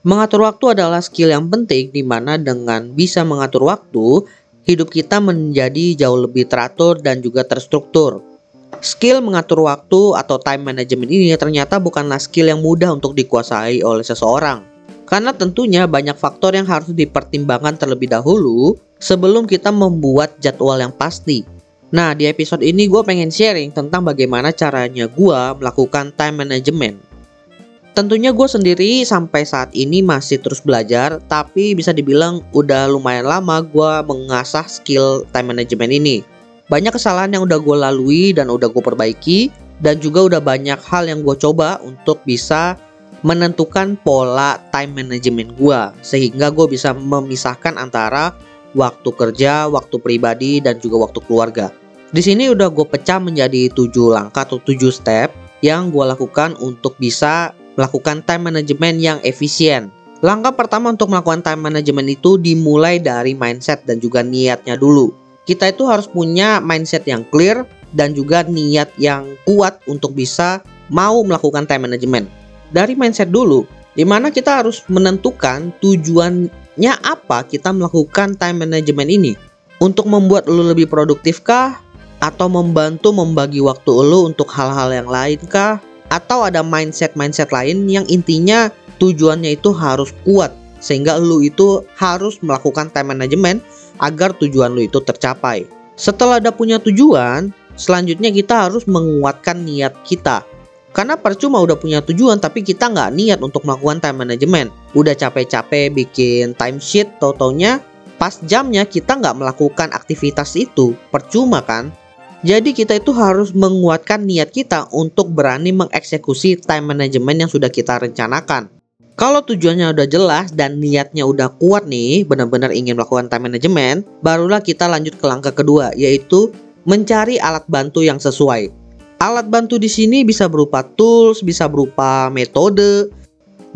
Mengatur waktu adalah skill yang penting di mana dengan bisa mengatur waktu, hidup kita menjadi jauh lebih teratur dan juga terstruktur. Skill mengatur waktu atau time management ini ternyata bukanlah skill yang mudah untuk dikuasai oleh seseorang. Karena tentunya banyak faktor yang harus dipertimbangkan terlebih dahulu sebelum kita membuat jadwal yang pasti. Nah, di episode ini gue pengen sharing tentang bagaimana caranya gue melakukan time management. Tentunya gue sendiri sampai saat ini masih terus belajar, tapi bisa dibilang udah lumayan lama gue mengasah skill time management ini. Banyak kesalahan yang udah gue lalui dan udah gue perbaiki, dan juga udah banyak hal yang gue coba untuk bisa menentukan pola time management gue, sehingga gue bisa memisahkan antara waktu kerja, waktu pribadi, dan juga waktu keluarga. Di sini udah gue pecah menjadi tujuh langkah atau tujuh step yang gue lakukan untuk bisa melakukan time management yang efisien. Langkah pertama untuk melakukan time management itu dimulai dari mindset dan juga niatnya dulu. Kita itu harus punya mindset yang clear dan juga niat yang kuat untuk bisa mau melakukan time management. Dari mindset dulu, di mana kita harus menentukan tujuannya apa kita melakukan time management ini. Untuk membuat lo lebih produktifkah? Atau membantu membagi waktu lo untuk hal-hal yang lain kah? Atau ada mindset-mindset lain yang intinya tujuannya itu harus kuat sehingga lu itu harus melakukan time management agar tujuan lu itu tercapai. Setelah ada punya tujuan, selanjutnya kita harus menguatkan niat kita. Karena percuma udah punya tujuan tapi kita nggak niat untuk melakukan time management. Udah capek-capek bikin timesheet, tau-taunya pas jamnya kita nggak melakukan aktivitas itu. Percuma kan? Jadi kita itu harus menguatkan niat kita untuk berani mengeksekusi time management yang sudah kita rencanakan. Kalau tujuannya udah jelas dan niatnya udah kuat nih, benar-benar ingin melakukan time management, barulah kita lanjut ke langkah kedua, yaitu mencari alat bantu yang sesuai. Alat bantu di sini bisa berupa tools, bisa berupa metode.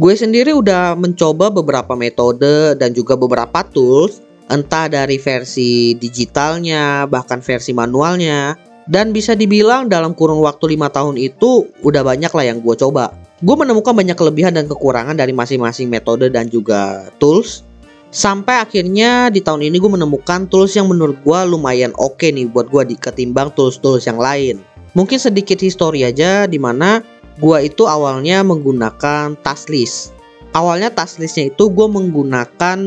Gue sendiri udah mencoba beberapa metode dan juga beberapa tools entah dari versi digitalnya bahkan versi manualnya. Dan bisa dibilang dalam kurun waktu lima tahun itu udah banyak lah yang gue coba. Gue menemukan banyak kelebihan dan kekurangan dari masing-masing metode dan juga tools. Sampai akhirnya di tahun ini gue menemukan tools yang menurut gue lumayan oke okay nih buat gue ketimbang tools-tools yang lain. Mungkin sedikit histori aja di mana gue itu awalnya menggunakan task list awalnya task listnya itu gue menggunakan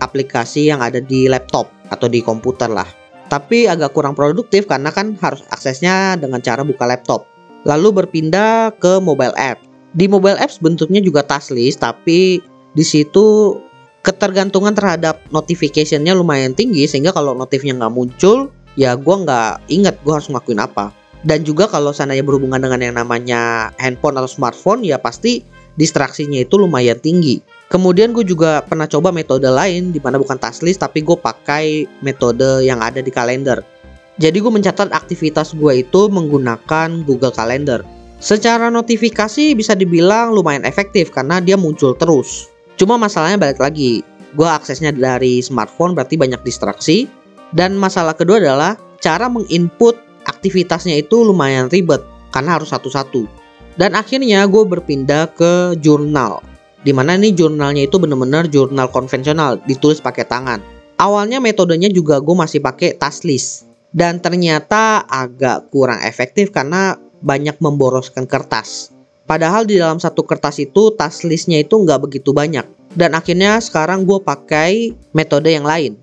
aplikasi yang ada di laptop atau di komputer lah. Tapi agak kurang produktif karena kan harus aksesnya dengan cara buka laptop. Lalu berpindah ke mobile app. Di mobile apps bentuknya juga task list tapi di situ ketergantungan terhadap notificationnya lumayan tinggi sehingga kalau notifnya nggak muncul ya gue nggak inget gue harus ngelakuin apa. Dan juga kalau sananya berhubungan dengan yang namanya handphone atau smartphone ya pasti distraksinya itu lumayan tinggi. Kemudian gue juga pernah coba metode lain di mana bukan task list tapi gue pakai metode yang ada di kalender. Jadi gue mencatat aktivitas gue itu menggunakan Google Calendar. Secara notifikasi bisa dibilang lumayan efektif karena dia muncul terus. Cuma masalahnya balik lagi, gue aksesnya dari smartphone berarti banyak distraksi. Dan masalah kedua adalah cara menginput aktivitasnya itu lumayan ribet karena harus satu-satu. Dan akhirnya gue berpindah ke jurnal. Di mana nih jurnalnya itu bener-bener jurnal konvensional, ditulis pakai tangan. Awalnya metodenya juga gue masih pakai task list. Dan ternyata agak kurang efektif karena banyak memboroskan kertas. Padahal di dalam satu kertas itu task listnya itu nggak begitu banyak. Dan akhirnya sekarang gue pakai metode yang lain.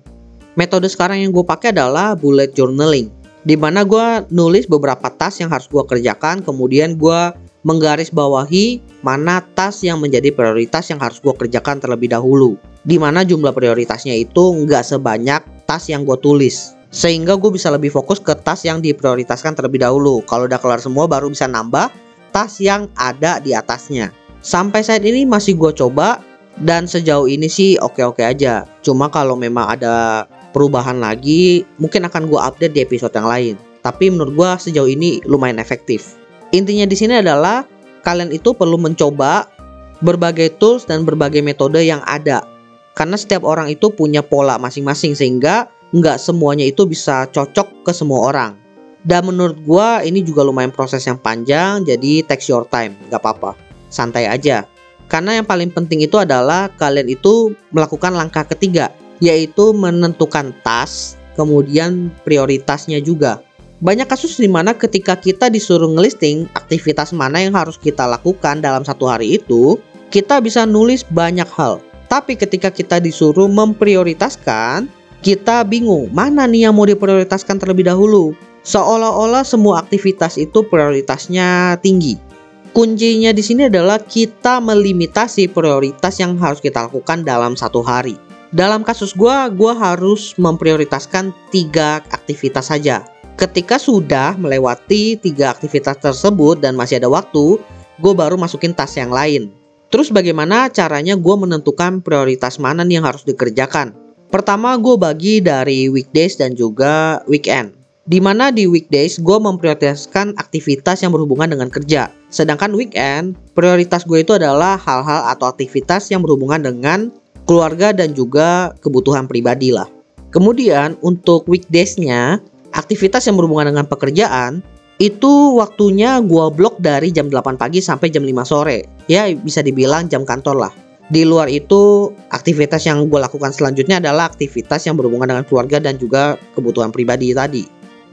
Metode sekarang yang gue pakai adalah bullet journaling. Di mana gue nulis beberapa task yang harus gue kerjakan, kemudian gue menggarisbawahi mana tas yang menjadi prioritas yang harus gue kerjakan terlebih dahulu. Di mana jumlah prioritasnya itu nggak sebanyak tas yang gue tulis. Sehingga gue bisa lebih fokus ke tas yang diprioritaskan terlebih dahulu. Kalau udah kelar semua baru bisa nambah tas yang ada di atasnya. Sampai saat ini masih gue coba dan sejauh ini sih oke-oke aja. Cuma kalau memang ada perubahan lagi mungkin akan gue update di episode yang lain. Tapi menurut gue sejauh ini lumayan efektif. Intinya di sini adalah kalian itu perlu mencoba berbagai tools dan berbagai metode yang ada. Karena setiap orang itu punya pola masing-masing sehingga nggak semuanya itu bisa cocok ke semua orang. Dan menurut gua ini juga lumayan proses yang panjang jadi take your time, nggak apa-apa. Santai aja. Karena yang paling penting itu adalah kalian itu melakukan langkah ketiga, yaitu menentukan tas, kemudian prioritasnya juga. Banyak kasus di mana ketika kita disuruh ngelisting aktivitas mana yang harus kita lakukan dalam satu hari itu, kita bisa nulis banyak hal. Tapi ketika kita disuruh memprioritaskan, kita bingung mana nih yang mau diprioritaskan terlebih dahulu. Seolah-olah semua aktivitas itu prioritasnya tinggi. Kuncinya di sini adalah kita melimitasi prioritas yang harus kita lakukan dalam satu hari. Dalam kasus gue, gue harus memprioritaskan tiga aktivitas saja. Ketika sudah melewati tiga aktivitas tersebut dan masih ada waktu, gue baru masukin tas yang lain. Terus bagaimana caranya gue menentukan prioritas mana nih yang harus dikerjakan? Pertama gue bagi dari weekdays dan juga weekend. Di mana di weekdays gue memprioritaskan aktivitas yang berhubungan dengan kerja. Sedangkan weekend, prioritas gue itu adalah hal-hal atau aktivitas yang berhubungan dengan keluarga dan juga kebutuhan pribadi lah. Kemudian untuk weekdaysnya, aktivitas yang berhubungan dengan pekerjaan, itu waktunya gue blok dari jam 8 pagi sampai jam 5 sore. Ya bisa dibilang jam kantor lah. Di luar itu aktivitas yang gue lakukan selanjutnya adalah aktivitas yang berhubungan dengan keluarga dan juga kebutuhan pribadi tadi.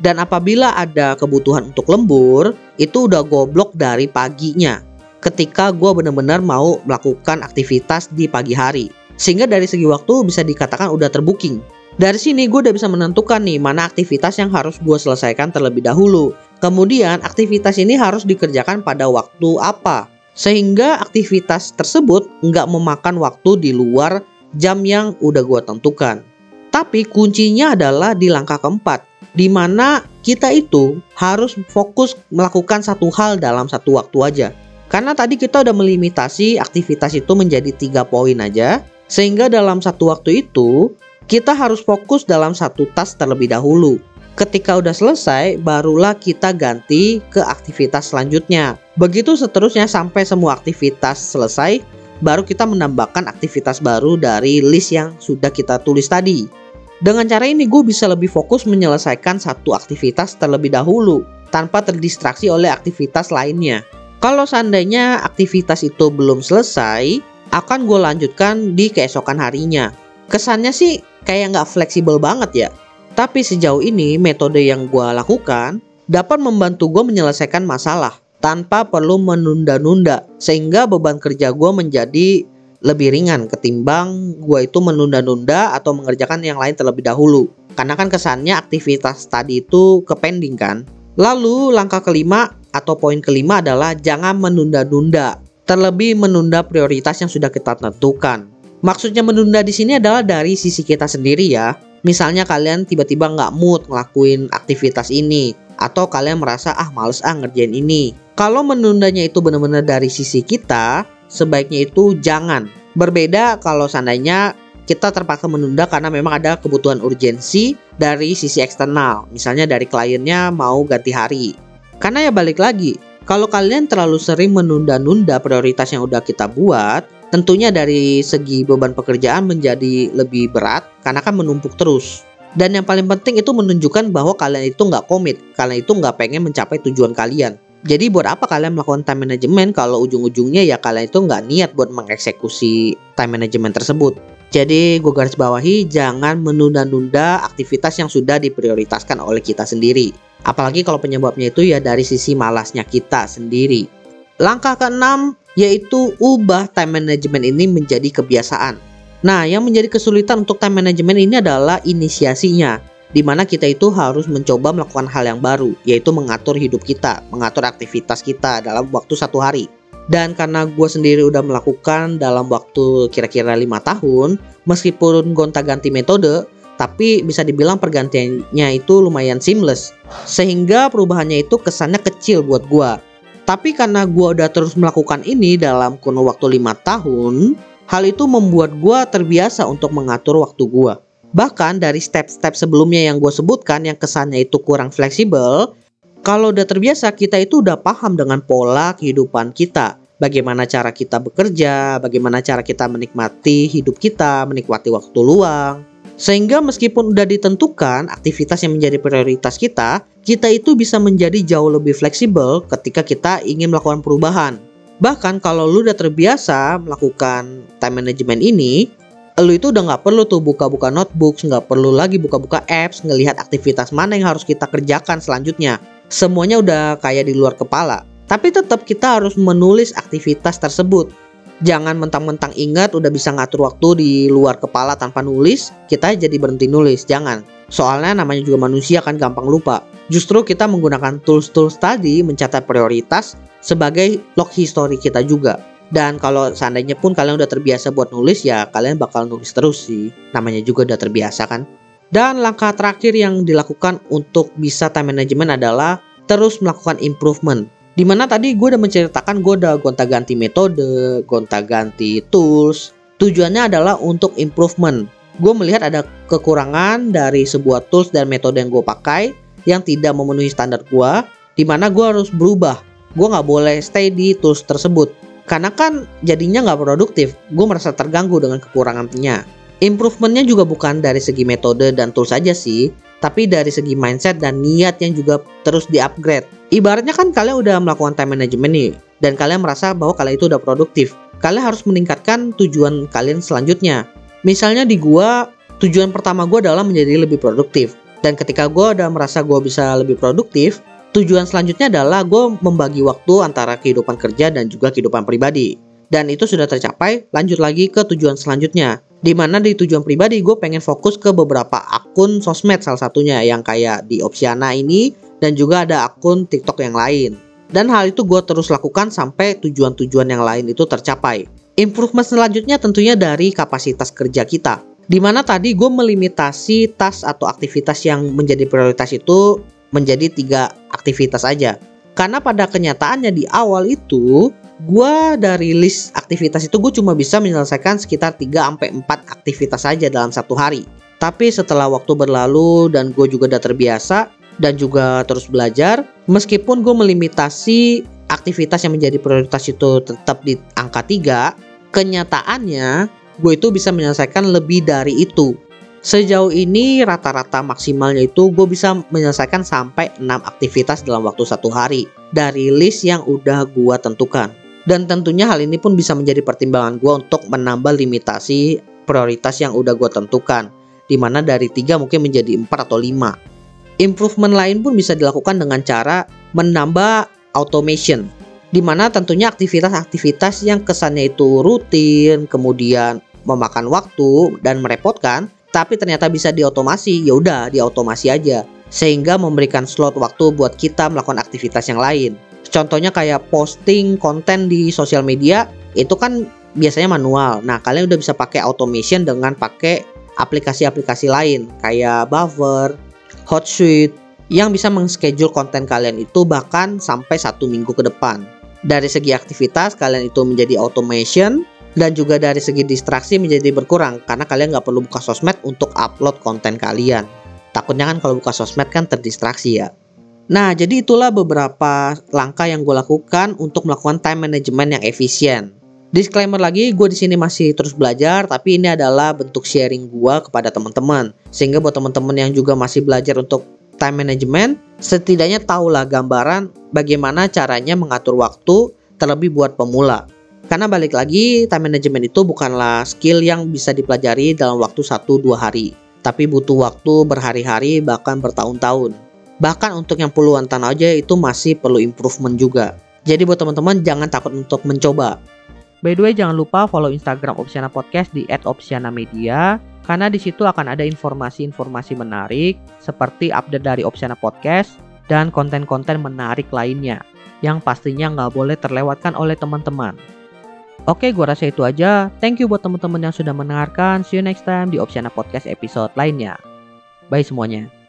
Dan apabila ada kebutuhan untuk lembur, itu udah goblok dari paginya. Ketika gue benar-benar mau melakukan aktivitas di pagi hari. Sehingga dari segi waktu bisa dikatakan udah terbooking. Dari sini gue udah bisa menentukan nih mana aktivitas yang harus gue selesaikan terlebih dahulu. Kemudian aktivitas ini harus dikerjakan pada waktu apa. Sehingga aktivitas tersebut nggak memakan waktu di luar jam yang udah gue tentukan. Tapi kuncinya adalah di langkah keempat di mana kita itu harus fokus melakukan satu hal dalam satu waktu aja. Karena tadi kita udah melimitasi aktivitas itu menjadi tiga poin aja, sehingga dalam satu waktu itu kita harus fokus dalam satu tas terlebih dahulu. Ketika udah selesai, barulah kita ganti ke aktivitas selanjutnya. Begitu seterusnya sampai semua aktivitas selesai, baru kita menambahkan aktivitas baru dari list yang sudah kita tulis tadi. Dengan cara ini gue bisa lebih fokus menyelesaikan satu aktivitas terlebih dahulu tanpa terdistraksi oleh aktivitas lainnya. Kalau seandainya aktivitas itu belum selesai, akan gue lanjutkan di keesokan harinya. Kesannya sih kayak nggak fleksibel banget ya. Tapi sejauh ini metode yang gue lakukan dapat membantu gue menyelesaikan masalah tanpa perlu menunda-nunda sehingga beban kerja gue menjadi lebih ringan ketimbang gue itu menunda-nunda atau mengerjakan yang lain terlebih dahulu. Karena kan kesannya aktivitas tadi itu kepending kan. Lalu langkah kelima atau poin kelima adalah jangan menunda-nunda. Terlebih menunda prioritas yang sudah kita tentukan. Maksudnya menunda di sini adalah dari sisi kita sendiri ya. Misalnya kalian tiba-tiba nggak mood ngelakuin aktivitas ini atau kalian merasa ah males ah ngerjain ini. Kalau menundanya itu benar-benar dari sisi kita, sebaiknya itu jangan. Berbeda kalau seandainya kita terpaksa menunda karena memang ada kebutuhan urgensi dari sisi eksternal. Misalnya dari kliennya mau ganti hari. Karena ya balik lagi, kalau kalian terlalu sering menunda-nunda prioritas yang udah kita buat, tentunya dari segi beban pekerjaan menjadi lebih berat karena kan menumpuk terus. Dan yang paling penting itu menunjukkan bahwa kalian itu nggak komit, kalian itu nggak pengen mencapai tujuan kalian. Jadi buat apa kalian melakukan time management kalau ujung-ujungnya ya kalian itu nggak niat buat mengeksekusi time management tersebut. Jadi gue garis bawahi jangan menunda-nunda aktivitas yang sudah diprioritaskan oleh kita sendiri. Apalagi kalau penyebabnya itu ya dari sisi malasnya kita sendiri. Langkah keenam yaitu ubah time management ini menjadi kebiasaan. Nah, yang menjadi kesulitan untuk time management ini adalah inisiasinya di mana kita itu harus mencoba melakukan hal yang baru, yaitu mengatur hidup kita, mengatur aktivitas kita dalam waktu satu hari. Dan karena gue sendiri udah melakukan dalam waktu kira-kira lima tahun, meskipun gonta-ganti metode, tapi bisa dibilang pergantiannya itu lumayan seamless. Sehingga perubahannya itu kesannya kecil buat gue. Tapi karena gue udah terus melakukan ini dalam kurun waktu lima tahun, hal itu membuat gue terbiasa untuk mengatur waktu gue. Bahkan dari step-step sebelumnya yang gue sebutkan yang kesannya itu kurang fleksibel, kalau udah terbiasa kita itu udah paham dengan pola kehidupan kita. Bagaimana cara kita bekerja, bagaimana cara kita menikmati hidup kita, menikmati waktu luang. Sehingga meskipun udah ditentukan aktivitas yang menjadi prioritas kita, kita itu bisa menjadi jauh lebih fleksibel ketika kita ingin melakukan perubahan. Bahkan kalau lu udah terbiasa melakukan time management ini, lu itu udah nggak perlu tuh buka-buka notebook, nggak perlu lagi buka-buka apps, ngelihat aktivitas mana yang harus kita kerjakan selanjutnya. Semuanya udah kayak di luar kepala. Tapi tetap kita harus menulis aktivitas tersebut. Jangan mentang-mentang ingat udah bisa ngatur waktu di luar kepala tanpa nulis, kita jadi berhenti nulis. Jangan. Soalnya namanya juga manusia kan gampang lupa. Justru kita menggunakan tools-tools tadi mencatat prioritas sebagai log history kita juga. Dan kalau seandainya pun kalian udah terbiasa buat nulis ya kalian bakal nulis terus sih. Namanya juga udah terbiasa kan. Dan langkah terakhir yang dilakukan untuk bisa time management adalah terus melakukan improvement. Di mana tadi gue udah menceritakan gue udah gonta-ganti metode, gonta-ganti tools. Tujuannya adalah untuk improvement. Gue melihat ada kekurangan dari sebuah tools dan metode yang gue pakai yang tidak memenuhi standar gue, di mana gue harus berubah gue nggak boleh stay di tools tersebut karena kan jadinya nggak produktif gue merasa terganggu dengan kekurangannya improvementnya juga bukan dari segi metode dan tools saja sih tapi dari segi mindset dan niat yang juga terus di-upgrade. Ibaratnya kan kalian udah melakukan time management nih, dan kalian merasa bahwa kalian itu udah produktif. Kalian harus meningkatkan tujuan kalian selanjutnya. Misalnya di gua, tujuan pertama gua adalah menjadi lebih produktif. Dan ketika gua udah merasa gua bisa lebih produktif, Tujuan selanjutnya adalah gue membagi waktu antara kehidupan kerja dan juga kehidupan pribadi. Dan itu sudah tercapai, lanjut lagi ke tujuan selanjutnya. Di mana di tujuan pribadi gue pengen fokus ke beberapa akun sosmed salah satunya yang kayak di Opsiana ini dan juga ada akun TikTok yang lain. Dan hal itu gue terus lakukan sampai tujuan-tujuan yang lain itu tercapai. Improvement selanjutnya tentunya dari kapasitas kerja kita. Di mana tadi gue melimitasi tas atau aktivitas yang menjadi prioritas itu menjadi tiga aktivitas aja. Karena pada kenyataannya di awal itu gue dari list aktivitas itu gue cuma bisa menyelesaikan sekitar 3 sampai 4 aktivitas saja dalam satu hari. Tapi setelah waktu berlalu dan gue juga udah terbiasa dan juga terus belajar, meskipun gue melimitasi aktivitas yang menjadi prioritas itu tetap di angka 3, kenyataannya gue itu bisa menyelesaikan lebih dari itu. Sejauh ini rata-rata maksimalnya itu gue bisa menyelesaikan sampai 6 aktivitas dalam waktu satu hari dari list yang udah gue tentukan. Dan tentunya hal ini pun bisa menjadi pertimbangan gue untuk menambah limitasi prioritas yang udah gue tentukan. Di mana dari 3 mungkin menjadi 4 atau 5. Improvement lain pun bisa dilakukan dengan cara menambah automation. Di mana tentunya aktivitas-aktivitas yang kesannya itu rutin, kemudian memakan waktu dan merepotkan, tapi ternyata bisa diotomasi, ya udah diotomasi aja. Sehingga memberikan slot waktu buat kita melakukan aktivitas yang lain. Contohnya kayak posting konten di sosial media itu kan biasanya manual. Nah, kalian udah bisa pakai automation dengan pakai aplikasi-aplikasi lain kayak Buffer, Hotsuite yang bisa mengschedule konten kalian itu bahkan sampai satu minggu ke depan. Dari segi aktivitas kalian itu menjadi automation, dan juga dari segi distraksi menjadi berkurang karena kalian nggak perlu buka sosmed untuk upload konten kalian. Takutnya kan kalau buka sosmed kan terdistraksi ya. Nah, jadi itulah beberapa langkah yang gue lakukan untuk melakukan time management yang efisien. Disclaimer lagi, gue di sini masih terus belajar, tapi ini adalah bentuk sharing gue kepada teman-teman. Sehingga buat teman-teman yang juga masih belajar untuk time management, setidaknya tahulah gambaran bagaimana caranya mengatur waktu terlebih buat pemula. Karena balik lagi, time management itu bukanlah skill yang bisa dipelajari dalam waktu 1-2 hari. Tapi butuh waktu berhari-hari bahkan bertahun-tahun. Bahkan untuk yang puluhan tahun aja itu masih perlu improvement juga. Jadi buat teman-teman jangan takut untuk mencoba. By the way jangan lupa follow Instagram Opsiana Podcast di @opsiana_media karena di situ akan ada informasi-informasi menarik seperti update dari Opsiana Podcast dan konten-konten menarik lainnya yang pastinya nggak boleh terlewatkan oleh teman-teman. Oke, gue rasa itu aja. Thank you buat teman-teman yang sudah mendengarkan. See you next time di Opsiana Podcast episode lainnya. Bye semuanya.